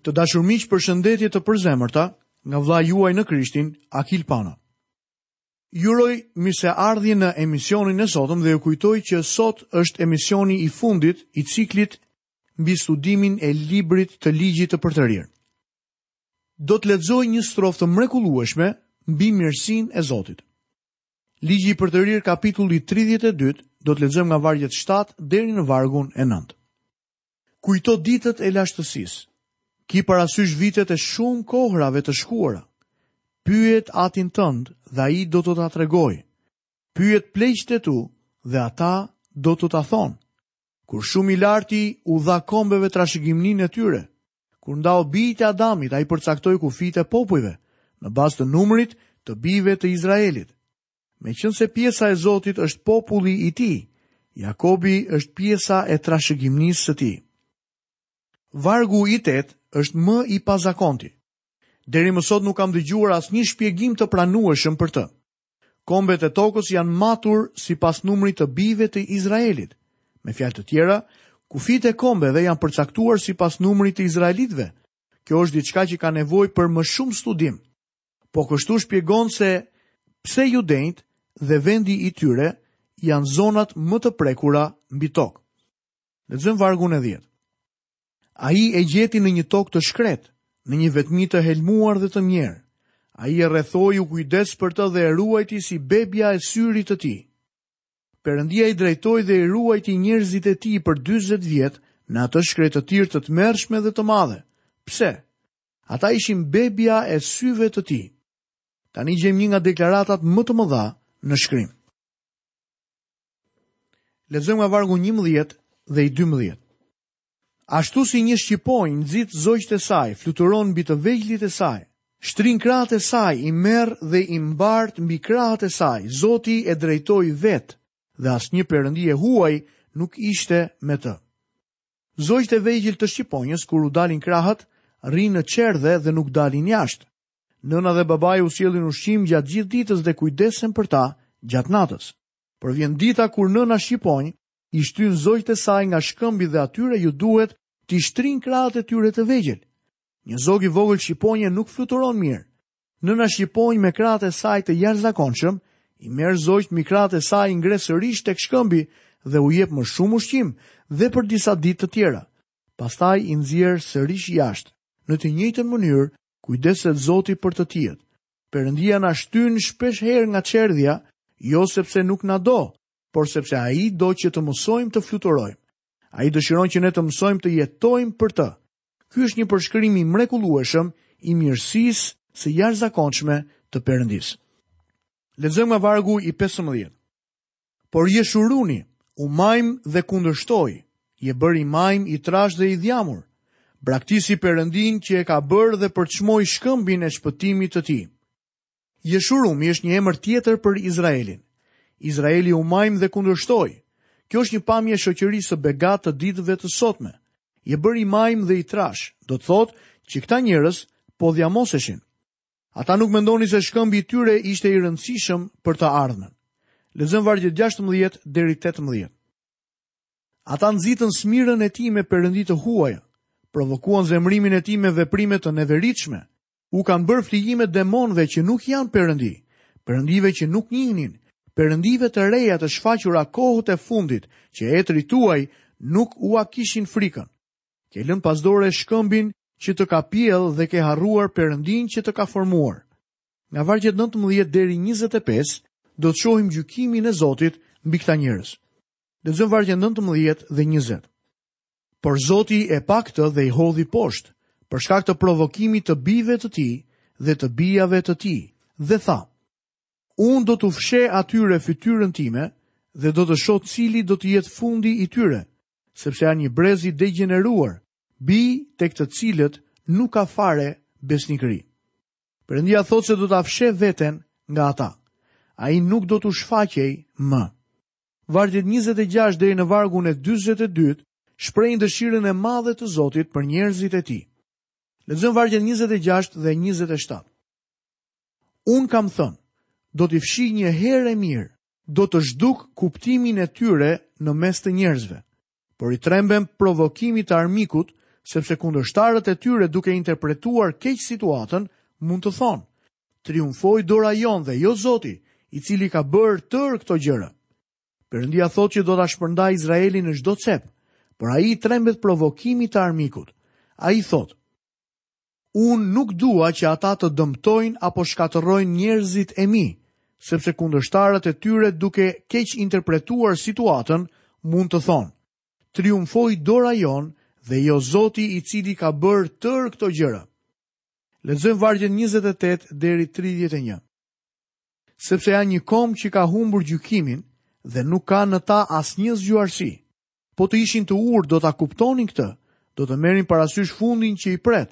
Të dashur miq, përshëndetje të përzemërta nga vëlla juaj në Krishtin, Akil Pano. Ju uroj mirëseardhje në emisionin e sotëm dhe ju kujtoj që sot është emisioni i fundit i ciklit mbi studimin e librit të ligjit të përtërir. Do të lexoj një strofë të mrekullueshme mbi mirësinë e Zotit. Ligji i përtërir kapitulli 32 do të lexojmë nga vargjet 7 deri në vargun e 9. Kujto ditët e lashtësisë. Ki parasysh vitet e shumë kohërave të shkuara. Pyet atin tënd dhe ai do të ta tregojë. Pyet pleqtë e tu dhe ata do të ta thonë. Kur shumë i larti u dha kombeve trashëgimninë e tyre, kur ndau bijtë e Adamit, ai përcaktoi kufijtë e popujve, në bazë të numrit të bijve të Izraelit. Meqenëse pjesa e Zotit është populli i tij, Jakobi është pjesa e trashëgimnisë së tij. Vargu i tetë është më i pazakonti. Deri më sot nuk kam dëgjuar asnjë shpjegim të pranueshëm për të. Kombet e tokës janë matur sipas numrit të bijve të Izraelit. Me fjalë të tjera, kufijtë e kombeve janë përcaktuar sipas numrit të izraelitëve. Kjo është diçka që ka nevojë për më shumë studim. Po kështu shpjegon se pse judenjtë dhe vendi i tyre janë zonat më të prekura mbi tokë. Lexojmë vargun e 10. Ai e gjeti në një tokë të shkretë, në një vetmi të helmuar dhe të mjerë. Ai e rrethoi u kujdes për të dhe e ruajti si bebja e syrit të tij. Perëndia i drejtoi dhe i ruajti njerëzit e tij për 40 vjet në atë shkretëtirë të tmerrshme dhe të madhe. Pse? Ata ishin bebja e syve të tij. Tani gjejmë një nga deklaratat më të mëdha në shkrim. Lexojmë nga vargu 11 dhe i 12. Ashtu si një shqiponjë nxit zogjtë e saj, fluturon mbi të vegjlit e saj, shtrin krahët e saj, i merr dhe i mbart mbi krahët e saj. Zoti e drejtoi vetë dhe asnjë perëndi e huaj nuk ishte me të. Zogjtë e vegjël të shqiponjës kur u dalin krahët, rrinë në çerdhe dhe nuk dalin jashtë. Nëna dhe babai u sjellin ushqim gjatë gjithë ditës dhe kujdesen për ta gjatë natës. Por vjen dita kur nëna shqiponjë i shtyn zogjtë e saj nga shkëmbi dhe atyre iu duhet t'i shtrijnë krahët e tyre të vegjël. Një zog i vogël shqiponje nuk fluturon mirë. Nëna shqiponjë me krahët e saj të jashtëzakonshëm, i merr zogjtë mbi krahët e saj i ngre sërish tek shkëmbi dhe u jep më shumë ushqim dhe për disa ditë të tjera. Pastaj i nxjerr sërish jashtë. Në të njëjtën mënyrë, kujdeset Zoti për të tijtë. Perëndia na shtyn shpesh herë nga çerdhja, jo sepse nuk na do, por sepse ai do që të mësojmë të fluturojmë. Ai dëshiron që ne të mësojmë të jetojmë për të. Ky është një përshkrim i mrekullueshëm i mirësisë së jashtëzakonshme të Perëndisë. Lexojmë nga vargu i 15. Por Jeshuruni u majm dhe kundërshtoi, je bërë i majm, i trashë dhe i dhjamur. Braktisi Perëndinë që e ka bërë dhe përçmoi shkëmbin e shpëtimit të tij. Jeshuruni është një emër tjetër për Izraelin. Izraeli u majm dhe kundërshtoi. Kjo është një pamje e shoqërisë së begatë të ditëve të sotme. Je bërë i majmë dhe i trashë, do të thotë që këta njerëz po dhjamoseshin. Ata nuk mendonin se shkëmbi i tyre ishte i rëndësishëm për të ardhmen. Lexojmë vargjet 16 deri 18. Ata nxitën smirën e tij me perëndi të huaja, provokuan zemërimin e tij me veprime të neveritshme, U kanë bërë flijime demonëve që nuk janë perëndi, perëndive që nuk njihnin, perëndive të reja të shfaqura kohët e fundit që etrit tuaj nuk ua kishin frikën. Ke lënë pas dore shkëmbin që të ka pjellë dhe ke harruar Perëndinë që të ka formuar. Nga vargjet 19 deri 25 do të shohim gjykimin e Zotit mbi këta njerëz. Lexojmë vargjet 19 dhe 20. Por Zoti e pa këtë dhe i hodhi poshtë, për shkak të provokimit të bijve të tij dhe të bijave të tij, dhe tha, Unë do t'u fsheh atyre fytyrën time dhe do të shoh cili do të jetë fundi i tyre, sepse janë një brez i degjeneruar, bij tek të cilët nuk ka fare besnikëri. Perëndia thotë se do ta fshehë veten nga ata. Ai nuk do t'u shfaqej më. Vargjet njëzet e gjashtë deri në vargun e dyzet e dytë shprehin dëshirën e madhe të Zotit për njerëzit e tij. Lexojmë vargjet njëzet e gjashtë dhe njëzet e shtatë. Unë kam thënë, do t'i fshij një herë e mirë, do të zhduk kuptimin e tyre në mes të njerëzve, por i trembem provokimit të armikut, sepse kundërshtarët e tyre duke interpretuar keq situatën, mund të thonë, triumfoi dora jonë dhe jo Zoti, i cili ka bërë tërë këto gjëra. Perëndia thotë që do ta shpërndajë Izraelin në çdo cep, por ai i trembet provokimit të armikut. Ai thotë, Unë nuk dua që ata të dëmtojnë apo shkatërrojnë njerëzit e mi, sepse kundërshtarët e tyre duke keqinterpretuar situatën mund të thonë, Triumfoi dora jonë dhe jo Zoti i cili ka bërë tërë këto gjëra. Lexojmë vargjet njëzet e tetë deri tridhjetë e një. Sepse janë një komb që ka humbur gjykimin dhe nuk ka në ta asnjë zgjuarsi. Po të ishin të urtë do ta kuptonin këtë, do të merrin parasysh fundin që i pret.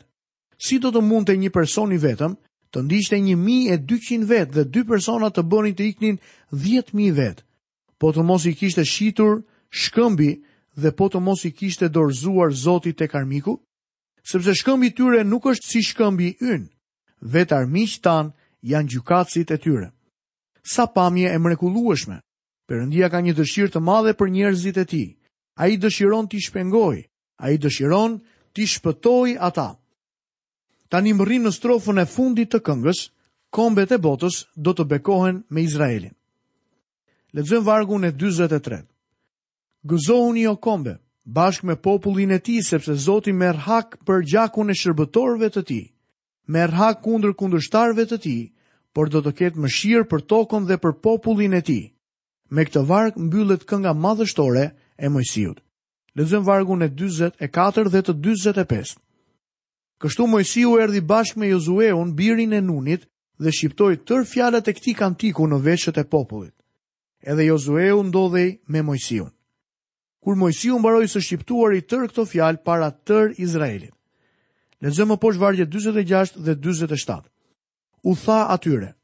Si do të mundte një person i vetëm të ndiqte 1200 vetë dhe dy persona të bënin të iknin 10000 vetë? Po të mos i kishte shitur shkëmbi dhe po të mos i kishte dorëzuar Zoti tek armiku? Sepse shkëmbi i tyre nuk është si shkëmbi i ynë. Vetë armiqtë tanë janë gjykatësit e tyre. Sa pamje e mrekullueshme! Perëndia ka një dëshirë të madhe për njerëzit e tij. Ai dëshiron t'i shpengojë, ai dëshiron t'i shpëtojë ata. Tani mbërrijmë në strofën e fundit të këngës, kombet e botës do të bekohen me Izraelin. Lexojmë vargun e 43. Gëzohuni o kombe, bashkë me popullin e tij, sepse Zoti merr hak për gjakun e shërbëtorëve të tij. merr hak kundër kundërshtarëve të tij, por do të ketë mëshirë për tokën dhe për popullin e tij. Me këtë varg mbyllet kënga madhështore e Mojsiut. Lexojmë vargun e 44 dhe të 45. Kështu Mojsiu erdhi bashkë me Jozueun, birin e Nunit, dhe shqiptoi tërë fjalët e këtij kantiku në veshët e popullit. Edhe Jozueu ndodhej me Mojsiun. Kur Mojsiu mbaroi së shqiptuari tërë këto fjalë para tërë Izraelit. Lexojmë më poshtë vargjet 46 dhe 47. U tha atyre,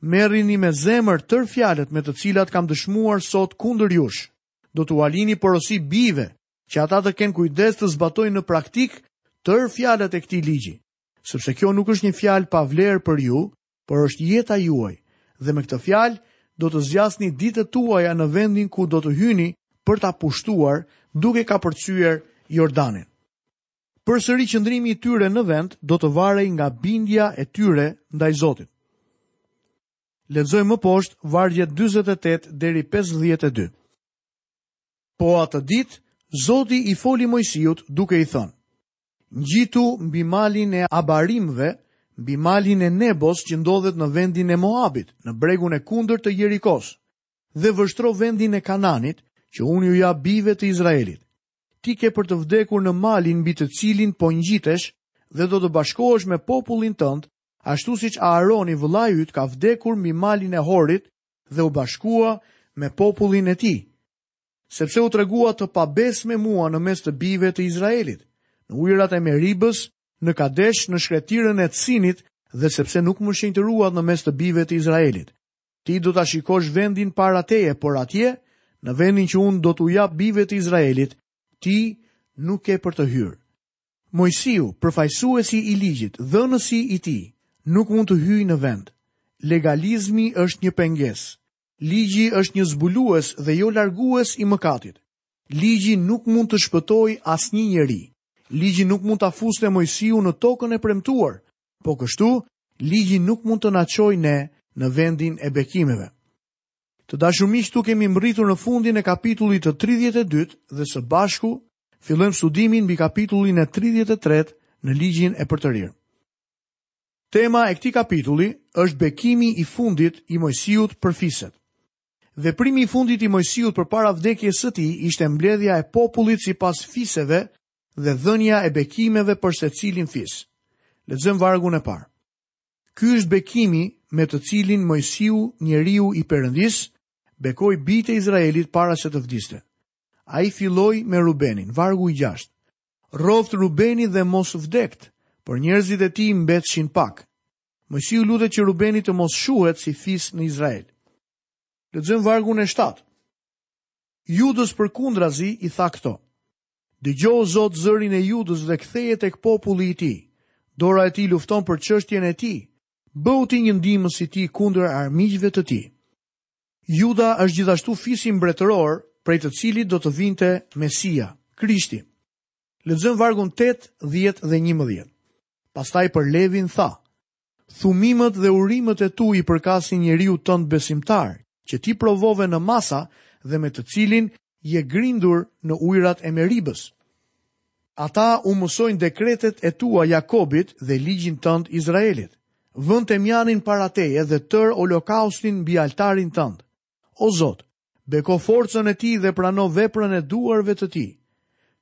merrini me zemër tërë fjalët me të cilat kam dëshmuar sot kundër jush. Do t'ua lini porosi bijve, që ata të kenë kujdes të zbatojnë në praktikë tërë fjalët e këtij ligji, sepse kjo nuk është një fjalë pa vlerë për ju, por është jeta juaj dhe me këtë fjalë do të zgjasni ditët tuaja në vendin ku do të hyni për ta pushtuar duke kapërcyer Jordanin. Përsëri qëndrimi i tyre në vend do të varej nga bindja e tyre ndaj Zotit. Lexojmë më poshtë vargjet 48 deri 52. Po atë ditë Zoti i foli Mojsiut duke i thënë: Ngjitu mbi malin e Abarimëve, mbi malin e Nebos që ndodhet në vendin e Moabit, në bregun e kundërt të Jerikosë, dhe vështro vendin e Kananit, që unë u jap bijve të Izraelit. Ti ke për të vdekur në malin mbi të cilin po ngjitesh dhe do të bashkohesh me popullin tënd, ashtu siç Aaroni vëllai yt ka vdekur mbi malin e Horit dhe u bashkua me popullin e tij. Sepse u treguat të pabesë me mua në mes të bijve të Izraelit, në ujërat e Meribës, në Kadesh, në shkretirën e Sinit, dhe sepse nuk më shenjtëruat në mes të bijve të Izraelit. Ti do ta shikosh vendin para teje, por atje, në vendin që unë do t'u jap bijve të Izraelit, ti nuk ke për të hyrë. Mojsiu, përfaqësuesi i ligjit, dhënësi i tij, nuk mund të hyjë në vend. Legalizmi është një pengesë. Ligji është një zbulues dhe jo largues i mëkatit. Ligji nuk mund të shpëtojë asnjë njeri. Ligji nuk mund ta fuste Moisiun në Tokën e Premtuar. Po kështu, Ligji nuk mund të na çojë ne në vendin e bekimeve. Të dashur miq, këtu kemi mbërritur në fundin e kapitullit të 32 dhe së bashku fillojmë studimin mbi kapitullin e 33 në Ligjin e Përtërirë. Tema e këtij kapitulli është bekimi i fundit i Mojsiut për fiset. Veprimi i fundit i Mojsiut përpara vdekjes së tij ishte mbledhja e popullit sipas fiseve dhe dhënia e bekimeve për secilin fis. Lexojmë vargun e parë. Ky është bekimi me të cilin Mojsiu, njeriu i Perëndisë, bekoi bijtë e Izraelit para se të vdiste. Ai filloi me Rubenin, vargu i 6. Rroftë Rubeni dhe mos vdektë, por njerëzit e tij mbetshin pak. Moisiu lutet që Rubeni të mos shuhet si fis në Izrael. Lexojmë vargun e shtatë. Judës përkundrazi i tha këto. Dëgjo o Zot zërin e Judës dhe ktheje tek populli i tij. Dora e tij lufton për çështjen e tij. Bëhu ti një ndihmës i tij kundër armiqve të tij. Juda është gjithashtu fisi mbretëror prej të cilit do të vinte Mesia, Krishti. Lexojmë vargun 8, 10 dhe 11. Pastaj për Levin tha: Thumimët dhe urimët e tu i përkasin njeriut tënd besimtar, që ti provove në Masa dhe me të cilin Je grindur në ujrat e Meribës. Ata u mësojnë dekretet e tua Jakobit dhe ligjin tënd Izraelit. Vënë temjanin para teje dhe tërë olokaustin mbi altarin tënd. O Zot, beko forcën e tij dhe prano veprën e duarve të tij.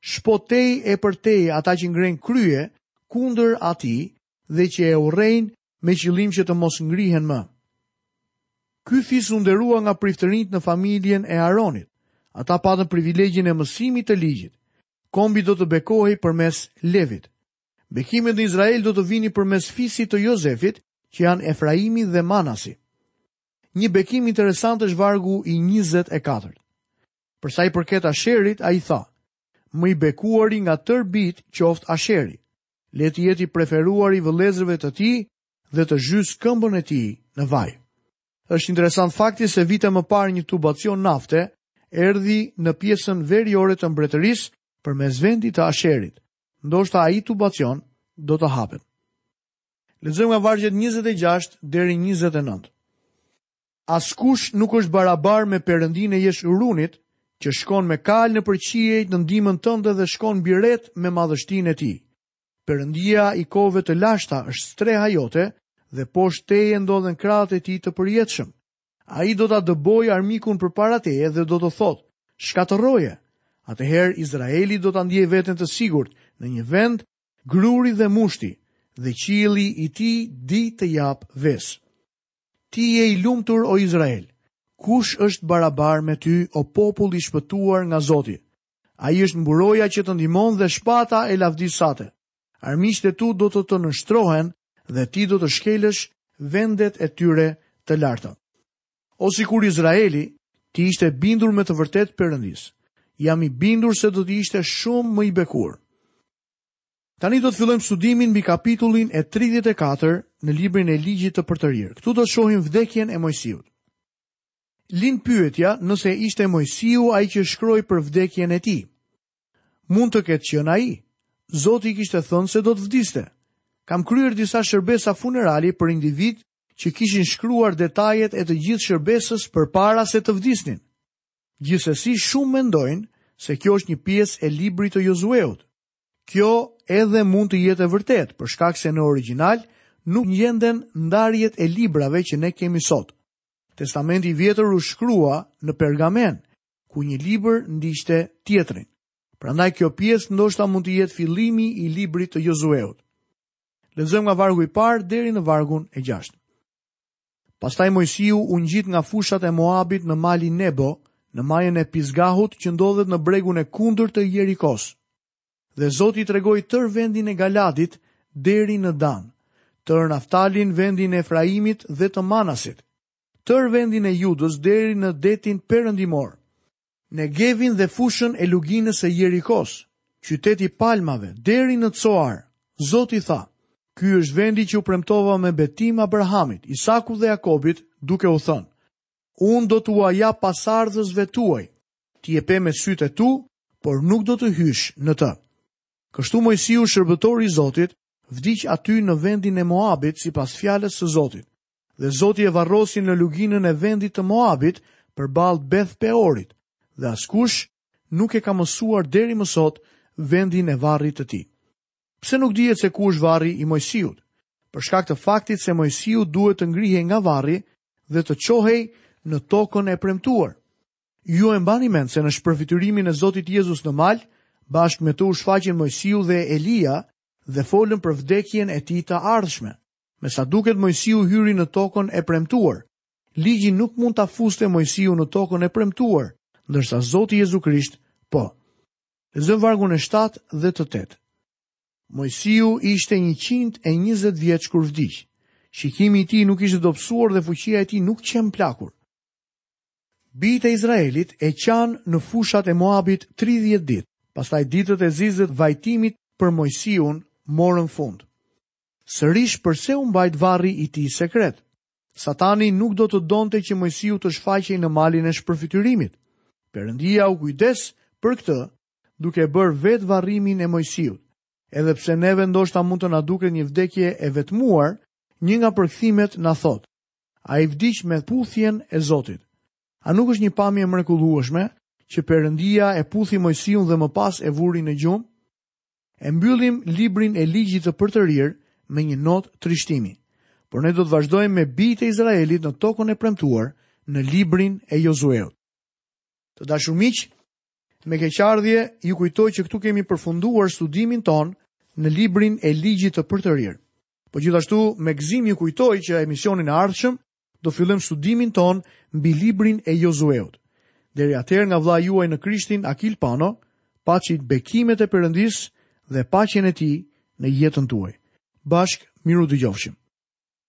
Shpo tej e përtej ata që ngrenë krye kundër atij, dhe që e urrejnë me qëllim që të mos ngrihen më. Ky fis u nderua nga priftërinjtë në familjen e Aronit. Ata patën privilegjin e mësimit të ligjit. Kombi do të bekohej përmes Levit. Bekimet në Izrael do të vinin përmes fisit të Jozefit, që janë Efraimi dhe Manasi. Një bekim interesant është vargu i 24. Përsa i përket Asherit, ai tha, Më i bekuari nga tërë bijtë qoftë Asheri. Le të jetë i preferuari i vëllezërve të tij dhe të zhysë këmbën e tij në vaj. Është interesant fakti se vite më parë një tubacion nafte erdhi në pjesën veriore të mbretërisë përmes vendit të Asherit. Ndoshta ai tubacion do të hapet. Lexojmë nga vargjet 26 deri 29. Askush nuk është barabar me Perëndinë e Jeshurunit që shkon me kalë nëpër qiejt në ndihmën tënde dhe shkon mbi retë me madhështinë e tij. Perëndia i kohëve të lashta është streha jote dhe poshtë teje ndodhen krahët e tij të përjetshëm. Ai do ta dëbojë armikun përpara teje dhe do të thotë, Shkatërroje! Atëherë Izraeli do ta ndjejë veten të sigurt në një vend gruri dhe mushti dhe qielli i tij di të japë vesë. Ti je i lumtur o Izrael! Kush është barabar me ty, o popull i shpëtuar nga Zoti? Ai është mburoja që të ndihmon dhe shpata e lavdisë sate. Armiqtë e tu do të të nënshtrohen dhe ti do të shkelësh vendet e tyre të larta. O sikur Izraeli t'i ishte bindur me të vërtetë Perëndisë! Jam i bindur se do të ishte shumë më i bekuar. Tani do të fillojmë studimin mbi kapitullin e tridhjetë e katër në librin e Ligjit të Përtërirë. Këtu do të shohim vdekjen e Mojsiut. Lind pyetja nëse ishte Mojsiu ai që shkroi për vdekjen e tij. Mund të ketë qenë ai. Zoti i kishte thënë se do të vdiste. Kam kryer disa shërbesa funerali për individë që kishin shkruar detajet e të gjithë shërbesës përpara se të vdisnin. Gjithsesi shumë mendojnë se kjo është një pjesë e librit të Jozueut. Kjo edhe mund të jetë e vërtetë, për shkak se në origjinal nuk gjenden ndarjet e librave që ne kemi sot. Testamenti i Vjetër u shkrua në pergamen, ku një libër ndiqte tjetrin. Prandaj kjo pjesë ndoshta mund të jetë fillimi i librit të Jozueut. Lexojmë nga vargu i parë deri në vargun e gjashtë. Pastaj Moisiu u ngjit nga fushat e Moabit në malin Nebo, në majën e Pisgahut që ndodhet në bregun e kundërt të Jerikos. Dhe Zoti i tregoi tërë vendin e Galaadit deri në Dan, tërë Naftalin, vendin e Efraimit dhe të Manasit, tërë vendin e Judës deri në detin perëndimor, Negevin dhe fushën e luginës së Jerikos, qyteti i palmave, deri në Coar. Zoti i tha, Ky është vendi që u premtova me betim Abrahamit, Isakut dhe Jakobit, duke u thënë, Unë do t'ua jap pasardhësve tuaj. Ti e pe me sytë e tu, por nuk do të hysh në të. Kështu Moisiu, shërbëtori i Zotit, vdiq aty në vendin e Moabit sipas fjalës së Zotit. Dhe Zoti e varrosi në luginën e vendit të Moabit përballë Beth Peorit, dhe askush nuk e ka mësuar deri më sot vendin e varrit të tij. Pse nuk dihet se ku është varri i Moisiut? Për shkak të faktit se Moisiu duhet të ngrihej nga varri dhe të çohej në tokën e premtuar. Ju e mbani mend se në shpërfytyrimin e Zotit Jezus në mal, bashkë me të u shfaqën Moisiu dhe Elia dhe folën për vdekjen e tij të ardhshme. Me sa duket Moisiu hyri në tokën e premtuar. Ligji nuk mund ta fuste Moisiun në tokën e premtuar, ndërsa Zoti Jezu Krisht po. Lexojmë vargun e 7 dhe të 8. Moisiu ishte 120 vjeç kur vdiq. Shikimi i tij nuk ishte dobësuar dhe fuqia e tij nuk qe mplakur. Bijtë e Izraelit e qanë në fushat e Moabit 30 ditë, pastaj ditët e zisë të vajtimit për Moisiun morën fund. Sërish përse u mbajt varri i tij sekret? Satani nuk do të donte që Moisiu të shfaqej në malin e shpërfytyrimit. Perëndia u kujdes për këtë duke bërë vetë varrimin e Moisiut. Edhe pse neve ndoshta mund të na duket një vdekje e vetmuar, një nga përkthimet na thotë, Ai vdiq me puthjen e Zotit. A nuk është një pamje e mrekullueshme që Perëndia e puthi Moisiun dhe më pas e vuri në gjumë? E mbyllim librin e ligjit të përtërirë me një notë trishtimi. Por ne do të vazhdojmë me bijtë e Izraelit në tokën e premtuar në librin e Jozueut. Të dashur miq, me keqardhje ju kujtoj që këtu kemi përfunduar studimin tonë në librin e ligjit të përtërirë. Po gjithashtu me gëzim ju kujtoj që emisionin e ardhshëm Do fillojmë studimin tonë mbi librin e Jozueut. Deri atëherë nga vëllai juaj në Krishtin Akil Pano, paçit bekimet e Perëndisë dhe paqen e tij në jetën tuaj. Bashkë mirudëgjofshim.